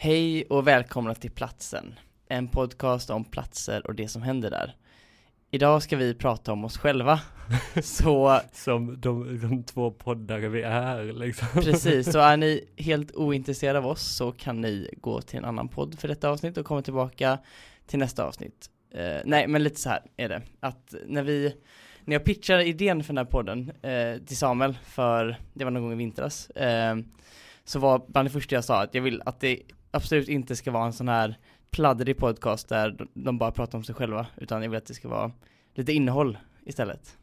Hej och välkomna till Platsen, en podcast om platser och det som händer där. Idag ska vi prata om oss själva, så Som de, de två poddare vi är liksom. precis, så är ni helt ointresserade av oss så kan ni gå till en annan podd för detta avsnitt och komma tillbaka till nästa avsnitt. Eh, nej, men lite så här är det, att när vi, när jag pitchade idén för den här podden eh, till Samuel för, det var någon gång i vintras, eh, så var bland det första jag sa att jag vill att det absolut inte ska vara en sån här pladdrig podcast där de- bara pratar om sig själva, utan jag vill att det ska vara lite innehåll istället.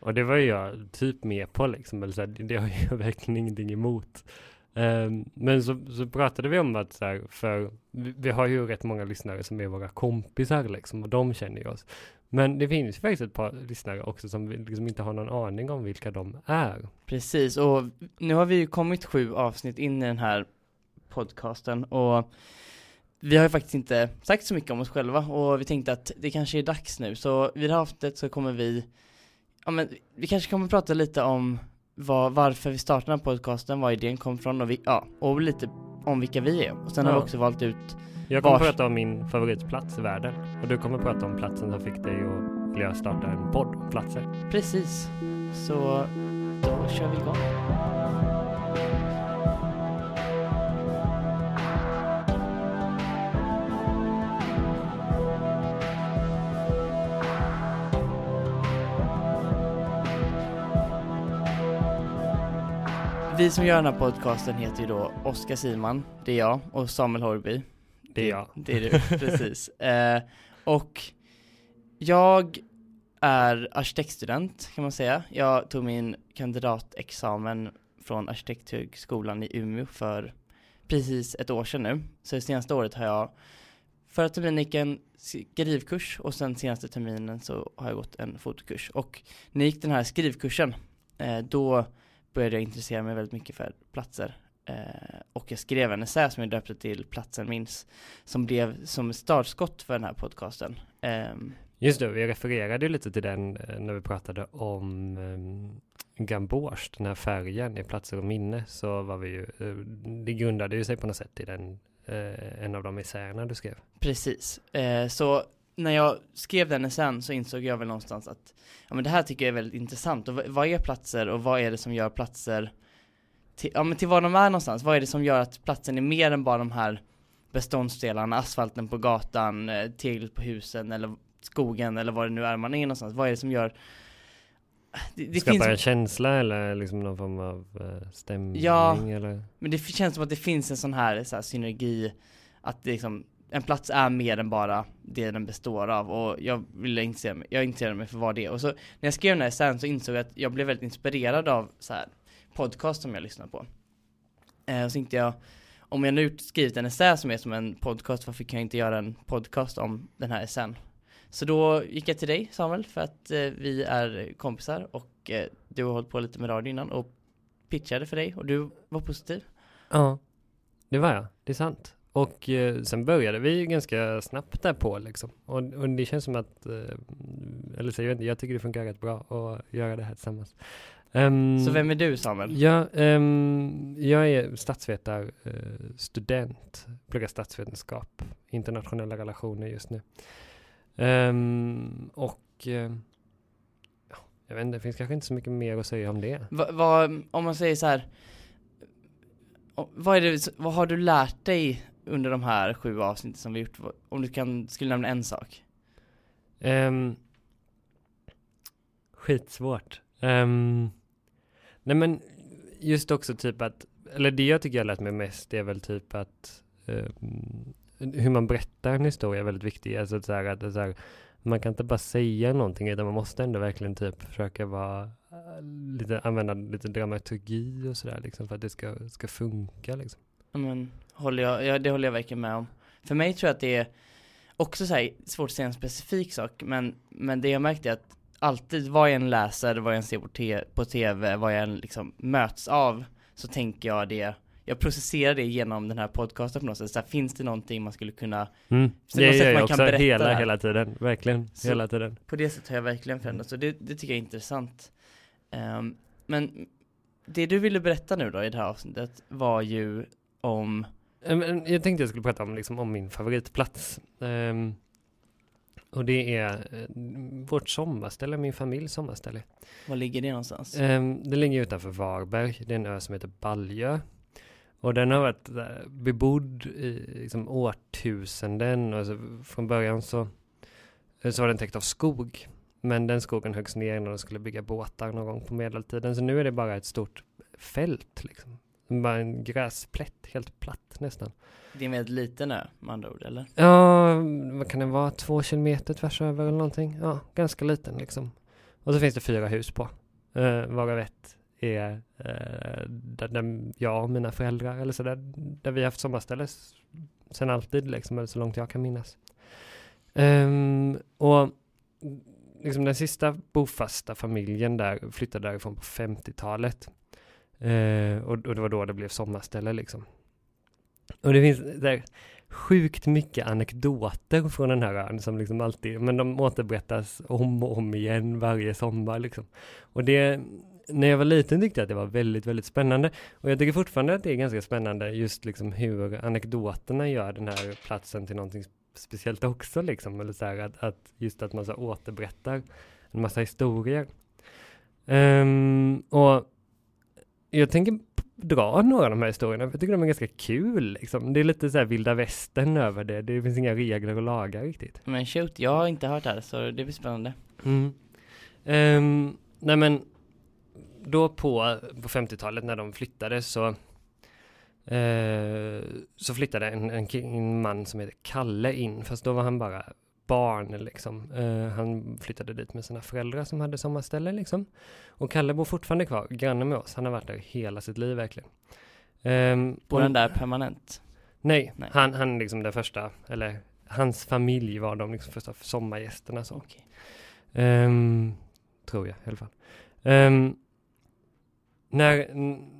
Och det var ju jag typ med på liksom. Eller så här, det har jag verkligen ingenting emot. Ehm, men så, så pratade vi om att så här, för vi, vi har ju rätt många lyssnare som är våra kompisar liksom. Och de känner ju oss. Men det finns ju faktiskt ett par lyssnare också som liksom inte har någon aning om vilka de är. Precis, och nu har vi ju kommit sju avsnitt in i den här podcasten och vi har ju faktiskt inte sagt så mycket om oss själva och vi tänkte att det kanske är dags nu, så vid det här avsnittet så kommer vi, ja men vi kanske kommer prata lite om vad, varför vi startade den här podcasten, var idén kom från och vi, ja, och lite om vilka vi är. Och sen har vi Ja. också valt ut, Jag kommer Vars- prata om min favoritplats i världen. Och du kommer prata om platsen som fick dig att vilja starta en podd om platser. precis, så då kör vi igång. Vi som gör den här podcasten heter ju då Oskar Siman, det är jag, och Samuel Horby. Det är jag. Det är du, precis. Eh, och jag är arkitektstudent kan man säga. Jag tog min kandidatexamen från Arkitekthögskolan i Umeå för precis ett år sedan nu. Så det senaste året har jag förra terminen gick en skrivkurs och sen senaste terminen så har jag gått en fotokurs. Och när jag gick den här skrivkursen, eh, då började jag intressera mig väldigt mycket för platser. Eh, och jag skrev en essä som jag döpte till Platsen minns, som blev som startskott för den här podcasten. Ehm, Just det, vi refererade ju lite till den eh, när vi pratade om um, Gamboge, den här färgen i Platser och minne, så var vi ju, eh, det grundade ju sig på något sätt i den, eh, en av de essäerna du skrev. Precis. Eh, så när jag skrev den sen så insåg jag väl någonstans att ja, men det här tycker jag är väldigt intressant. Och vad är platser och vad är det som gör platser till, ja, men till vad de är någonstans? Vad är det som gör att platsen är mer än bara de här beståndsdelarna, asfalten på gatan, eh, tegel på husen eller skogen eller vad det nu är man är någonstans? Vad är det som gör det, det Skapar finns, en känsla eller liksom någon form av eh, stämning Ja. eller? Men det känns som att det finns en sån här, så här synergi att det liksom en plats är mer än bara det den består av och jag ville intressera mig, jag intresserade mig för vad det är och så när jag skrev den här essän så insåg jag att jag blev väldigt inspirerad av så här podcast som jag lyssnar på. Eh, och så tänkte jag, om jag nu skrivit en essä som är som en podcast, varför kan jag inte göra en podcast om den här essän? Så då gick jag till dig Samuel för att eh, vi är kompisar och eh, du har hållit på lite med radio innan och pitchade för dig och du var positiv. Ja, det var jag. Det är sant. Och eh, sen började vi ganska snabbt där på liksom. Och, och det känns som att, eh, eller så, jag, vet inte, jag tycker det funkar rätt bra att göra det här tillsammans. Ehm, Så vem är du Samuel? Ja, ehm, jag är statsvetarstudent, student, pluggar statsvetenskap, internationella relationer just nu. Ehm, och eh, ja, jag vet inte, det finns kanske inte så mycket mer att säga om det. Va, vad- om man säger så här. Vad, är det, vad har du lärt dig under de här sju avsnitten som vi gjort? Om du kan, skulle nämna en sak. Um, skitsvårt. Um, nej men just också typ att, eller det jag tycker jag lärt mig mest är väl typ att ehm, hur man berättar en historia är väldigt viktigt. Alltså så här, att så här, man kan inte bara säga någonting utan man måste ändå verkligen typ försöka vara eh, lite, använda lite dramaturgi och sådär liksom för att det ska, ska funka liksom. Ja, Men, håller jag, ja, det håller jag verkligen med om. För mig tror jag att det är också så här, svårt att säga en specifik sak, men, men det jag märkte är att alltid vad jag än läser, vad jag än ser på, te, på tv, vad jag än liksom möts av, så tänker jag det, jag processerar det genom den här podcasten på något sätt. Så här, finns det någonting man skulle kunna, Mm. Så Det gör jag kan också det hela, här. hela tiden, verkligen, Så- hela tiden. på det sättet har jag verkligen förändrats, och det, det tycker jag är intressant. Ehm, men det du ville berätta nu då i det här avsnittet var ju om Jag tänkte jag skulle prata om, liksom, om min favoritplats. Ehm, och det är eh, vårt sommarställe, min familjs sommarställe. Var ligger det någonstans? Ehm, det ligger utanför Varberg. Det är en ö som heter Baljö. Och den har varit eh, bebodd i liksom, årtusenden. Och så, från början så, eh, så var den täckt av skog. Men den skogen höggs ner när de skulle bygga båtar någon gång på medeltiden. Så nu är det bara ett stort fält. Liksom. Bara en gräsplätt, helt platt nästan. Det är en väldigt liten ö med andra ord, eller? Ja, vad kan det vara? Två kilometer tvärs över eller någonting. Ja, ganska liten liksom. Och så finns det fyra hus på. Uh, varav ett är uh, där, där jag och mina föräldrar, eller så där, där vi haft sommarställe sen alltid liksom, eller så långt jag kan minnas. Ehm, och liksom den sista bofasta familjen där flyttade därifrån på 50-talet. Eh, och, och det var då det blev sommarställe liksom. Och det finns där sjukt mycket anekdoter från den här ön som liksom alltid, men de återberättas om och om igen varje sommar liksom. Och det, när jag var liten tyckte jag att det var väldigt, väldigt spännande. Och jag tycker fortfarande att det är ganska spännande just liksom hur anekdoterna gör den här platsen till någonting speciellt också liksom. Eller så här att, att just att man så återberättar en massa historier. Um, och jag tänker dra några av de här historierna, för jag tycker de är ganska kul liksom. Det är lite så här vilda västern över det, det finns inga regler och lagar riktigt. Men shoot, jag har inte hört det här så det blir spännande. Mm. Ehm, nej men, då på, på 50-talet när de flyttade så eh, så flyttade en, en, en man som heter Kalle in, fast då var han bara barn liksom. Eh, han flyttade dit med sina föräldrar som hade sommarställe liksom. Och Kalle bor fortfarande kvar, granne med oss. Han har varit där hela sitt liv verkligen. Um, Bor den där permanent? Nej, Nej. han, han liksom den första, eller hans familj var de liksom första sommargästerna så. Okej. Ehm, tror jag i alla fall. Ehm, när,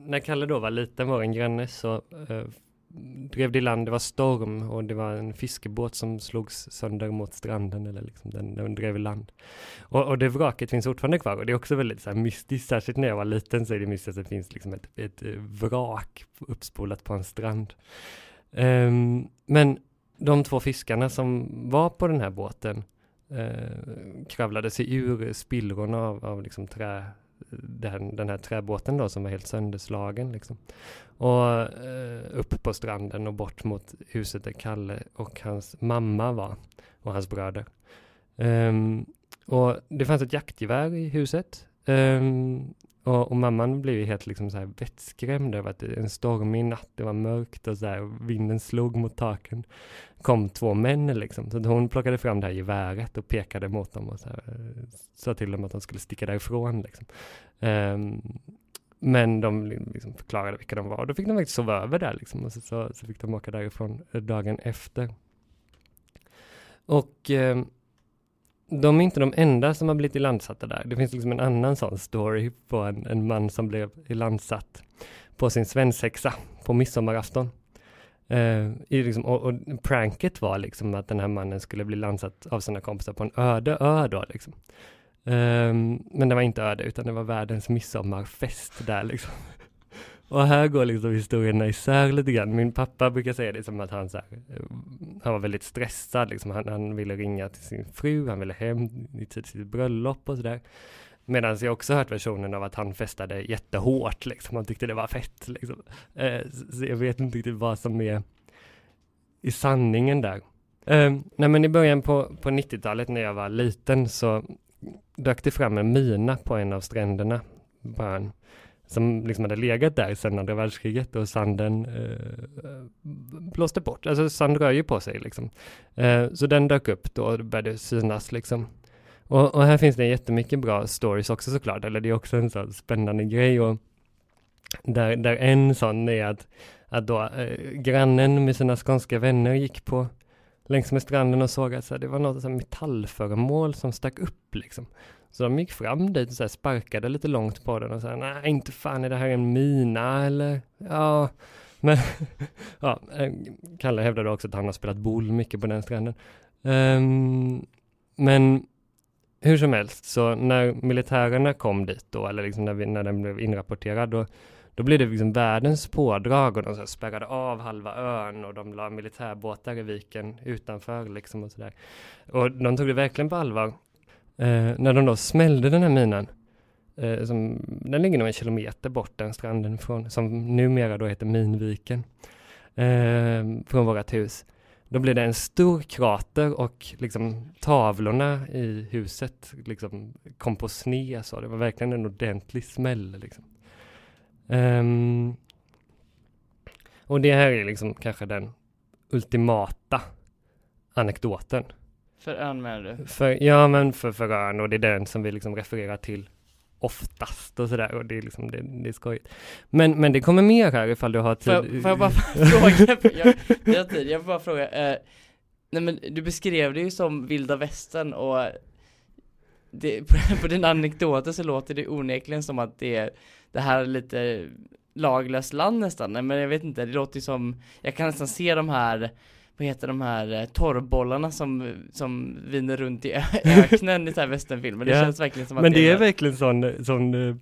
när Kalle då var liten, var en granne, så eh, drev det i land, det var storm och det var en fiskebåt som slogs sönder mot stranden eller liksom den, den drev i land. Och, och det vraket finns fortfarande kvar och det är också väldigt så här mystiskt, särskilt när jag var liten så är det mystiskt att det finns liksom ett, ett eh, vrak uppspolat på en strand. Um, men de två fiskarna som var på den här båten eh, kravlade sig ur spillrorna av, av liksom trä, den, den här träbåten då som var helt sönderslagen liksom. Och eh, upp på stranden och bort mot huset där Kalle och hans mamma var och hans bröder. Um, och det fanns ett jaktgevär i huset. Um, och, och mamman blev ju helt liksom så här vettskrämd över att det var en stormig natt, det var mörkt och så här, vinden slog mot taken. kom två män liksom. Så hon plockade fram det här geväret och pekade mot dem och så här, eh, sa till dem att de skulle sticka därifrån liksom. Um, men de liksom förklarade vilka de var och då fick de faktiskt sova över där liksom. Och så, så, så fick de åka därifrån eh, dagen efter. Och um, de är inte de enda som har blivit ilandsatta där. Det finns liksom en annan sån story på en, en man som blev ilandsatt på sin svensexa på midsommarafton. Eh, i liksom, och, och pranket var liksom att den här mannen skulle bli landsatt av sina kompisar på en öde ö då liksom. Ehm, men det var inte öde utan det var världens midsommarfest där liksom. Och här går liksom historierna isär lite grann. Min pappa brukar säga det som att han, så här, eh, han var väldigt stressad. Liksom. Han, han ville ringa till sin fru, han ville hem i tid till sitt bröllop och sådär. Medan jag också hört versionen av att han festade jättehårt, liksom. han tyckte det var fett. Liksom. Eh, så jag vet inte riktigt vad som är i sanningen där. Eh, nej men i början på, på 90-talet när jag var liten så dök det fram en mina på en av stränderna på ön som liksom hade legat där sedan andra världskriget och sanden eh, blåste bort. Alltså sand rör ju på sig liksom. Eh, så den dök upp då och började synas liksom. Och, och, här finns det jättemycket bra stories också såklart, eller det är också en sån spännande grej och där, där en sån är att, att då eh, grannen med sina skånska vänner gick på längs med stranden och såg att så här, det var något så här metallföremål som stack upp liksom. Så de gick fram dit och så här sparkade lite långt på den och sa nej inte fan är det här en mina eller ja men ja, eh, Kalle hävdade också att han har spelat boll mycket på den stranden. Um, men hur som helst, så när militärerna kom dit då, eller liksom när, vi, när den blev inrapporterad, då, Då blev det liksom världens pådrag och de så här spärrade av halva ön och de la militärbåtar i viken utanför liksom och sådär. Och de tog det verkligen på allvar. Eh, när de då smällde den här minan, eh, som, den ligger nog en kilometer bort den stranden från, som numera då heter Minviken, eh, från vårt hus. Då blev det en stor krater och liksom tavlorna i huset liksom kom på sned så. Det var verkligen en ordentlig smäll liksom. Um, och det här är liksom kanske den ultimata anekdoten. För ön menar du? För, ja men för, för ön och det är den som vi liksom refererar till oftast och sådär och det är liksom, det, det är skojigt. Men, men det kommer mer här ifall du har tid. Får, får jag bara fråga, jag, jag har tid, jag får bara fråga, eh, nej men du beskrev det ju som vilda västern och det, på, på din anekdoter så låter det onekligen som att det är det här är lite laglöst land nästan, nej men jag vet inte, det låter ju som, jag kan nästan se de här vad heter de här eh, torrbollarna som, som viner runt i öknen i så här västernfilmer. Det ja. känns verkligen som att Men det är, är verkligen sån, sån eh,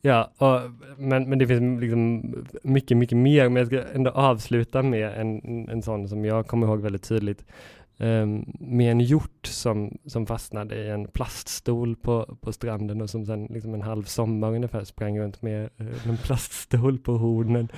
Ja, och, men, men det finns liksom mycket, mycket mer, men jag ska ändå avsluta med en, en sån som jag kommer ihåg väldigt tydligt. Um, med en hjort som, som fastnade i en plaststol på, på stranden och som sen liksom en halv sommar ungefär sprang runt med uh, en plaststol på hornen.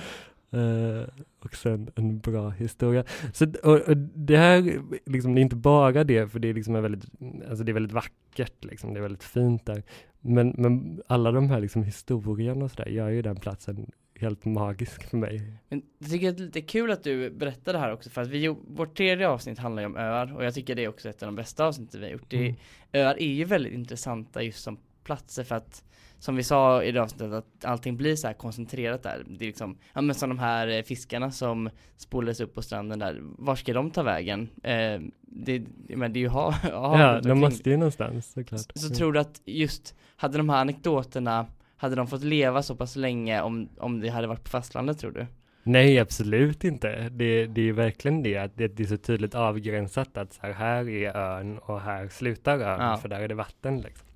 Uh, och sen en bra historia. Så, och, och det här, liksom, det är inte bara det, för det är liksom väldigt, alltså det är väldigt vackert, liksom, det är väldigt fint där. Men, men alla de här liksom historierna och sådär gör ju den platsen helt magisk för mig. Men jag tycker att det är lite kul att du berättar det här också för att vi, vårt tredje avsnitt handlar ju om öar och jag tycker det är också ett av de bästa avsnitten vi har gjort. Mm. öar är ju väldigt intressanta just som platser för att som vi sa i det avsnittet att allting blir så här koncentrerat där. Det är liksom, ja men som de här eh, fiskarna som spolades upp på stranden där, var ska de ta vägen? Eh, det, men det är ju ha, ha Ja, de måste ju någonstans såklart. Så, så mm. tror du att just, hade de här anekdoterna, hade de fått leva så pass länge om, om det hade varit på fastlandet tror du? Nej, absolut inte. Det, det är verkligen det, att det, det är så tydligt avgränsat att så här, här är ön och här slutar ön, ja. för där är det vatten liksom.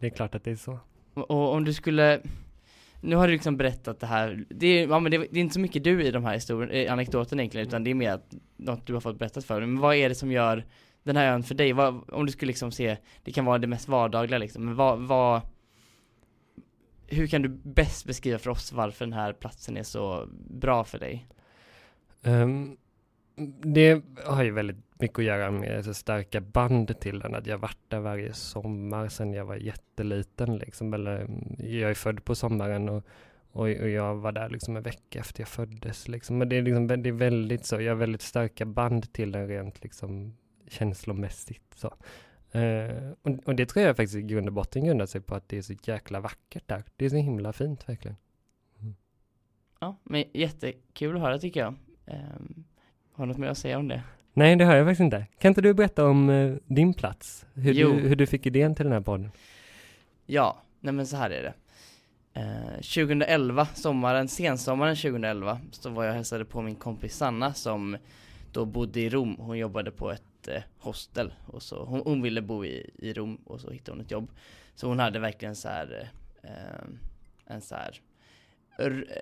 Det är klart att det är så. Och om du skulle, nu har du liksom berättat det här, det är, ja, men det, det är inte så mycket du i de här historien, anekdoterna egentligen, utan det är mer att, något du har fått berättat för dig. Men vad är det som gör den här ön för dig? Vad, om du skulle liksom se, det kan vara det mest vardagliga liksom, men vad, vad hur kan du bäst beskriva för oss varför den här platsen är så bra för dig? Um, det har ju väldigt mycket att göra med så starka band till den. Att jag varit där varje sommar sedan jag var jätteliten. Liksom. Eller, mm, jag är född på sommaren och, och, och, jag var där liksom en vecka efter jag föddes. Liksom. Men det är, liksom, det är väldigt så, jag har väldigt starka band till den rent liksom, känslomässigt. Så. Uh, och, och, det tror jag faktiskt i grund och botten grundar sig på att det är så jäkla vackert där. Det är så himla fint verkligen. Mm. Ja, men jättekul att höra tycker jag. Um, har du något mer att säga om det? Nej, det har jag faktiskt inte. Kan inte du berätta om uh, din plats? Hur du, hur du fick idén till den här podden? Ja, nej men så här är det. Eh, 2011, sommaren, sensommaren 2011, så var jag och hälsade på min kompis Sanna som då bodde i Rom. Hon jobbade på ett eh, hostel och så hon, hon, ville bo i, i Rom och så hittade hon ett jobb. Så hon hade verkligen så här eh, en så här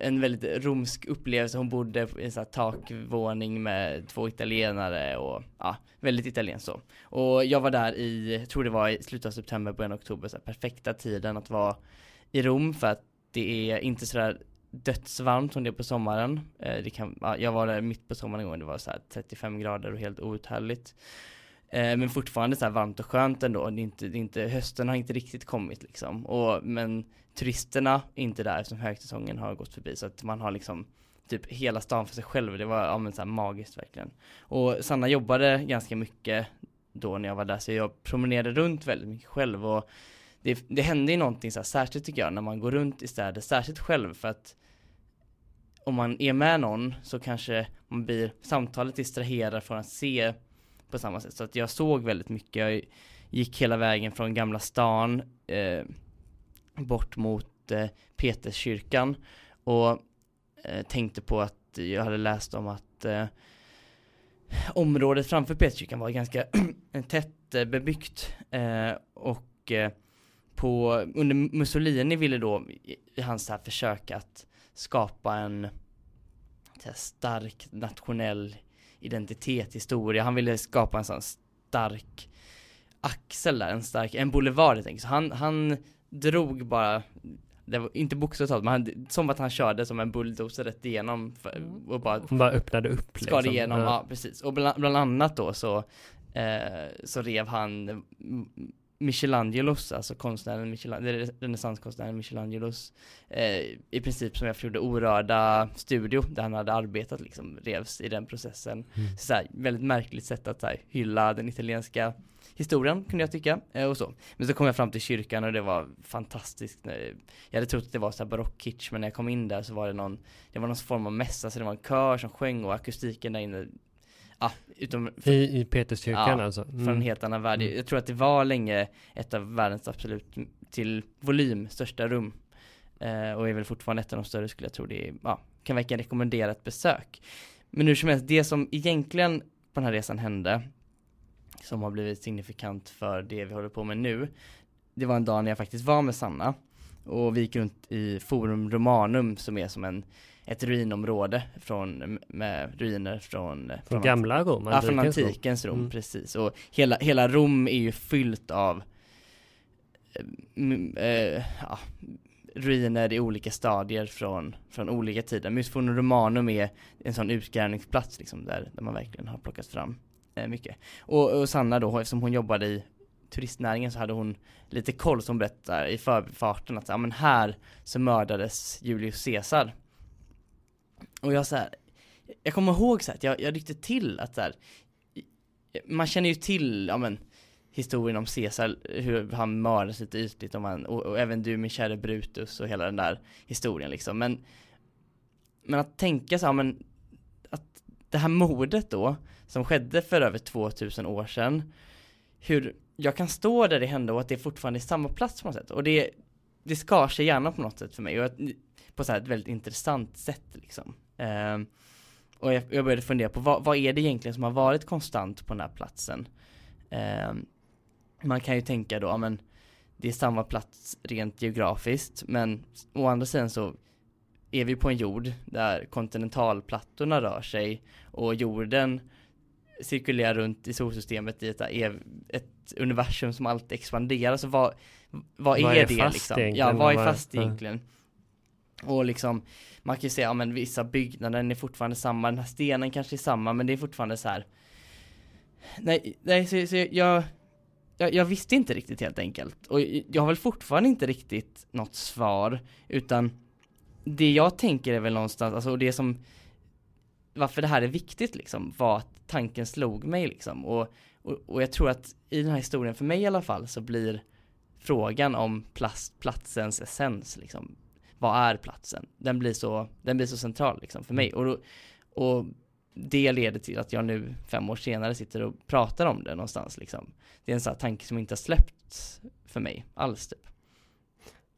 en väldigt romsk upplevelse. Hon bodde i en sån här takvåning med två italienare och ja, väldigt italienskt så. Och jag var där i, jag tror det var i slutet av september, början av oktober, så här, perfekta tiden att vara i Rom för att det är inte sådär dödsvarmt som det är på sommaren. Eh, det kan, ja, jag var där mitt på sommaren en gång, det var så 35 grader och helt outhärdligt. Eh, men fortfarande så varmt och skönt ändå. Det är inte, det är inte, hösten har inte riktigt kommit liksom. Och, men turisterna är inte där eftersom högsäsongen har gått förbi. Så att man har liksom typ hela stan för sig själv. Det var ja, men så här magiskt verkligen. Och Sanna jobbade ganska mycket då när jag var där. Så jag promenerade runt väldigt mycket själv. Och det, det hände ju någonting så här särskilt tycker jag när man går runt i städer, särskilt själv för att om man är med någon så kanske man blir samtalet distraherad från att se på samma sätt. Så att jag såg väldigt mycket. Jag gick hela vägen från Gamla stan eh, bort mot eh, Peterskyrkan och eh, tänkte på att jag hade läst om att eh, området framför Peterskyrkan var ganska tätt eh, bebyggt eh, och eh, på, under Mussolini ville då i hans här försök att skapa en här, stark nationell identitet, historia. Han ville skapa en sån stark axel där, en stark, en boulevard helt enkelt. Så han, han drog bara det var inte bokstavligt talat, men han, som att han körde som en bulldozer rätt igenom för, och bara, Hon bara öppnade upp skar liksom. igenom, ja. Ja. precis. Och bland, bland annat då så, eh, så rev han Michelangelos, alltså konstnären Michelan, renässanskonstnären Michelangelos, eh, i princip som jag det, orörda studio där han hade arbetat liksom, revs i den processen. Mm. Så, så här, väldigt märkligt sätt att så här, hylla den italienska historien kunde jag tycka, eh, och så. Men så kom jag fram till kyrkan och det var fantastiskt. Jag hade trott att det var så här barockkitsch, men när jag kom in där så var det någon, det var någon form av mässa, så det var en kör som sjöng och akustiken där inne, ja, utom I, I Peterskyrkan Ja, alltså? från en helt annan värld. Mm. Jag tror att det var länge ett av världens absolut till volym största rum. Eh, och är väl fortfarande ett av de större skulle jag tro. Det är, ja, kan verkligen rekommendera ett besök. Men hur som helst, det som egentligen på den här resan hände, som har blivit signifikant för det vi håller på med nu, det var en dag när jag faktiskt var med Sanna. Och vi gick runt i Forum Romanum som är som en, ett ruinområde från, med ruiner från, Från gamla Rom? Ja, från antikens Rom. Rom, Mm. precis. Och hela, hela Rom är ju fyllt av eh, m- eh, ja, ruiner i olika stadier från, från olika tider. Men just Forum Romanum är en sån utgrävningsplats liksom, där, där man verkligen har plockat fram eh, mycket. Och, och Sanna då, eftersom hon jobbade i turistnäringen så hade hon lite koll som berättar i förbifarten att ja, men här så mördades Julius Caesar. Och jag så här, jag kommer ihåg så här, att jag, jag ryckte till att så här, man känner ju till, ja men historien om Caesar, hur han mördades lite ytligt och, man, och, och även du min käre Brutus och hela den där historien liksom. Men, men att tänka så här, men att det här mordet då, som skedde för över 2000 år sedan, hur jag kan stå där det hände och att det fortfarande är samma plats på något sätt. Och det, det skar sig gärna på något sätt för mig. Och att, på så här ett väldigt intressant sätt liksom. Ehm, och jag, jag började fundera på vad, vad är det egentligen som har varit konstant på den här platsen? Ehm, man kan ju tänka då, men det är samma plats rent geografiskt, men å andra sidan så är vi på en jord där kontinentalplattorna rör sig och jorden cirkulerar runt i solsystemet i ett, ett universum som alltid expanderar. Så vad, vad är, Vad är det fast liksom? Ja, vad är fast egentligen? Och liksom, man kan ju säga, ja men vissa byggnader är fortfarande samma, den här stenen kanske är samma, men det är fortfarande så här. Nej, nej så, så jag, jag, jag visste inte riktigt helt enkelt. Och jag har väl fortfarande inte riktigt något svar, utan det jag tänker är väl någonstans, alltså och det som varför det här är viktigt liksom, var att tanken slog mig liksom. Och, och, och jag tror att i den här historien, för mig i alla fall, så blir frågan om plast, platsens essens liksom. Vad är platsen? Den blir så, den blir så central liksom för mig. Och, då, och det leder till att jag nu fem år senare sitter och pratar om det någonstans liksom. Det är en sån här tanke som inte har släppt för mig alls typ.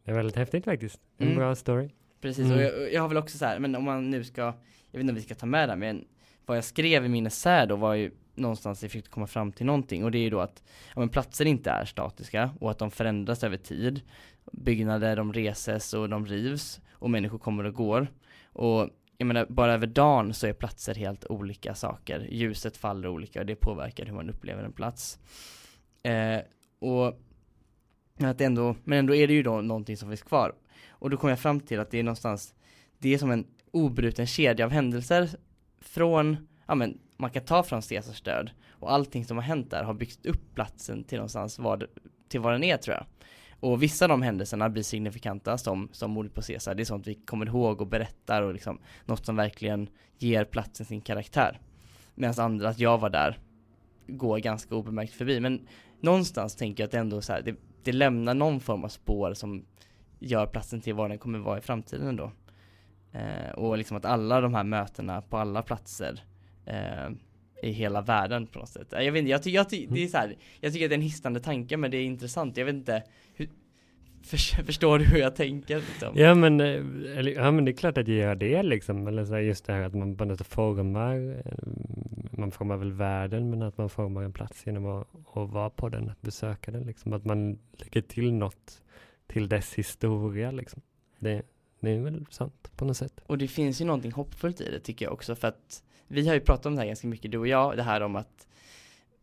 Det är väldigt häftigt faktiskt. En Mm. bra story. Precis, Mm. och jag, jag har väl också så här, men om man nu ska, jag vet inte om vi ska ta med det, men vad jag skrev i min essä då var ju någonstans jag fick komma fram till någonting och det är ju då att ja, men platser inte är statiska och att de förändras över tid. Byggnader de reses och de rivs och människor kommer och går. Och jag menar, bara över dagen så är platser helt olika saker. Ljuset faller olika och det påverkar hur man upplever en plats. Eh, och att ändå, men ändå är det ju då någonting som finns kvar. Och då kom jag fram till att det är någonstans, det är som en obruten kedja av händelser från, ja men man kan ta från Caesars död och allting som har hänt där har byggt upp platsen till någonstans vad, till vad den är tror jag. Och vissa av de händelserna blir signifikanta som, som mordet på Caesar, det är sånt vi kommer ihåg och berättar och liksom något som verkligen ger platsen sin karaktär. Medan andra, att jag var där, går ganska obemärkt förbi. Men någonstans tänker jag att det ändå så här, det, det lämnar någon form av spår som gör platsen till vad den kommer vara i framtiden ändå. Eh, och liksom att alla de här mötena på alla platser eh, i hela världen på något sätt. Jag vet inte, jag, ty- jag, ty- det är så här, jag tycker att det är en hisnande tanke men det är intressant. Jag vet inte, hur, för, förstår du hur jag tänker liksom? Ja men, eh, eller, ja men det är klart att jag gör det liksom. Eller så här, just det här att man på något sätt formar, eh, man formar väl världen men att man formar en plats genom att, att vara på den, att besöka den liksom. Att man lägger till något till dess historia liksom. Det, det är väl sant på något sätt. Och det finns ju någonting hoppfullt i det tycker jag också för att vi har ju pratat om det här ganska mycket du och jag, det här om att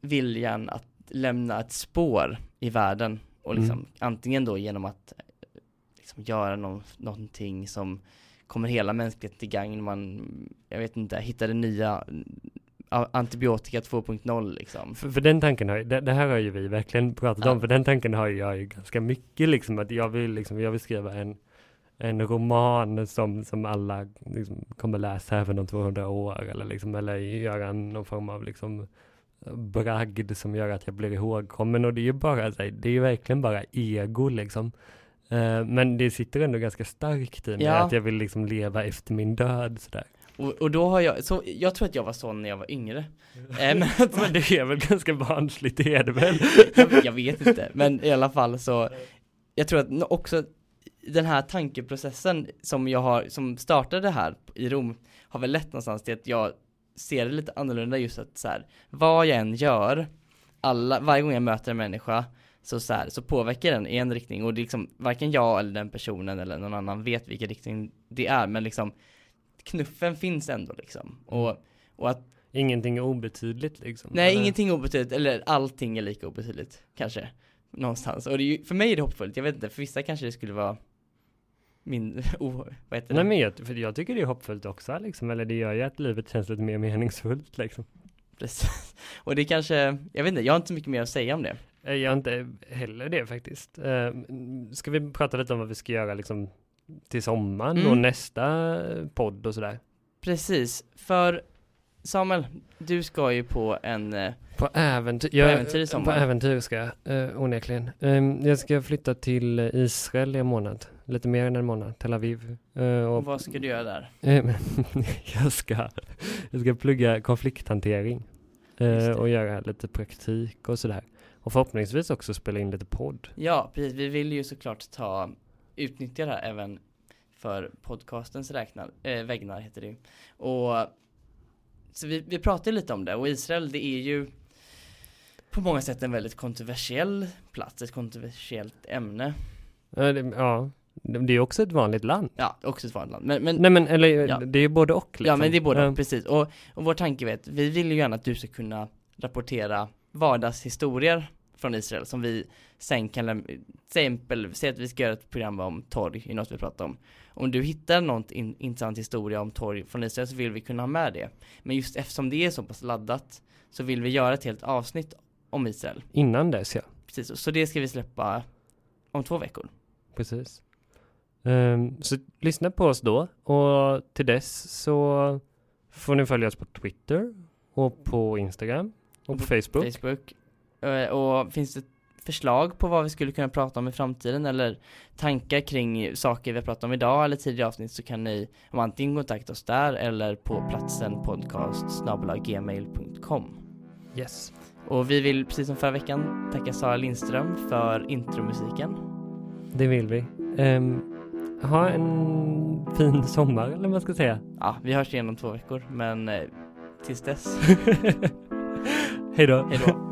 viljan att lämna ett spår i världen och liksom Mm. antingen då genom att liksom göra någon, någonting som kommer hela mänskligheten till gagn, man, jag vet inte, hittade nya a- antibiotika 2.0 liksom. För, för den tanken har ju, det, det här har ju vi verkligen pratat Ja. om, för den tanken har jag ju ganska mycket liksom, att jag vill liksom, jag vill skriva en, en roman som, som alla liksom, kommer läsa även om 200 år, eller liksom, eller göra någon form av liksom bragd som gör att jag blir ihågkommen, och det är ju bara, det är ju verkligen bara ego liksom. Eh, men det sitter ändå ganska starkt i mig, Ja. att jag vill liksom leva efter min död sådär. Och, och då har jag, så jag tror att jag var sån när jag var yngre. Eh, men det är väl ganska barnsligt, det är det väl? jag, jag vet inte, men i alla fall så Jag tror att också den här tankeprocessen som jag har, som startade här i Rom har väl lett någonstans till att jag ser det lite annorlunda just att så här, vad jag än gör, alla, varje gång jag möter en människa så, så, här, så påverkar den i en riktning och det är liksom varken jag eller den personen eller någon annan vet vilken riktning det är men liksom knuffen finns ändå liksom och, och att Ingenting är obetydligt liksom. Nej, Eller? ingenting är obetydligt, eller allting är lika obetydligt, kanske. Någonstans. Och det är ju, för mig är det hoppfullt, jag vet inte, för vissa kanske det skulle vara min, oh, vad heter Nej det? men jag, för jag tycker det är hoppfullt också liksom, eller det gör ju att livet känns lite mer meningsfullt liksom. Precis. Och det kanske, jag vet inte, jag har inte så mycket mer att säga om det. Eh, Jag har inte heller det faktiskt. Eh, Ska vi prata lite om vad vi ska göra liksom till sommaren Mm. och nästa podd och sådär? Precis, för Samuel, du ska ju på en, eh, På äventyr, På äventyr i sommar. På äventyr ska jag, eh, onekligen. Eh, jag ska flytta till Israel i en månad, lite mer än en månad, Tel Aviv. Eh, och, vad ska du göra där? eh, jag, ska, jag ska plugga konflikthantering eh, och göra lite praktik och sådär. Och förhoppningsvis också spela in lite podd. Ja, precis, vi vill ju såklart ta, utnyttja det här även för podcastens räknar, äh, vägnar heter det. Och så vi, vi pratade lite om det och Israel det är ju på många sätt en väldigt kontroversiell plats, ett kontroversiellt ämne. Eh, det, ja, det är också ett vanligt land. Ja, också ett vanligt land. Men, men Nej men eller Ja. det är ju både och liksom. Ja men det är både Eh, precis. Och, och vår tanke vet, vi vill ju gärna att du ska kunna rapportera vardagshistorier från Israel som vi sen kan till exempel, säg att vi ska göra ett program om torg i något vi pratar om. Om du hittar något in, intressant historia om torg från Israel så vill vi kunna ha med det. Men just eftersom det är så pass laddat så vill vi göra ett helt avsnitt om Israel. Innan dess ja, Precis, så det ska vi släppa om två veckor. precis. Ehm, så lyssna på oss då och till dess så får ni följa oss på Twitter och på Instagram och på Facebook. Facebook. Eh, Och finns det förslag på vad vi skulle kunna prata om i framtiden eller tankar kring saker vi har pratat om idag eller tidigare avsnitt så kan ni antingen kontakta oss där eller på platsen podcast gmail.com. Yes. Och vi vill precis som förra veckan tacka Sara Lindström för intromusiken. Det vill vi. Ehm, ha en fin sommar eller vad man ska säga. Ja, vi hörs igen om två veckor men eh, tills dess, Hej då. hej då.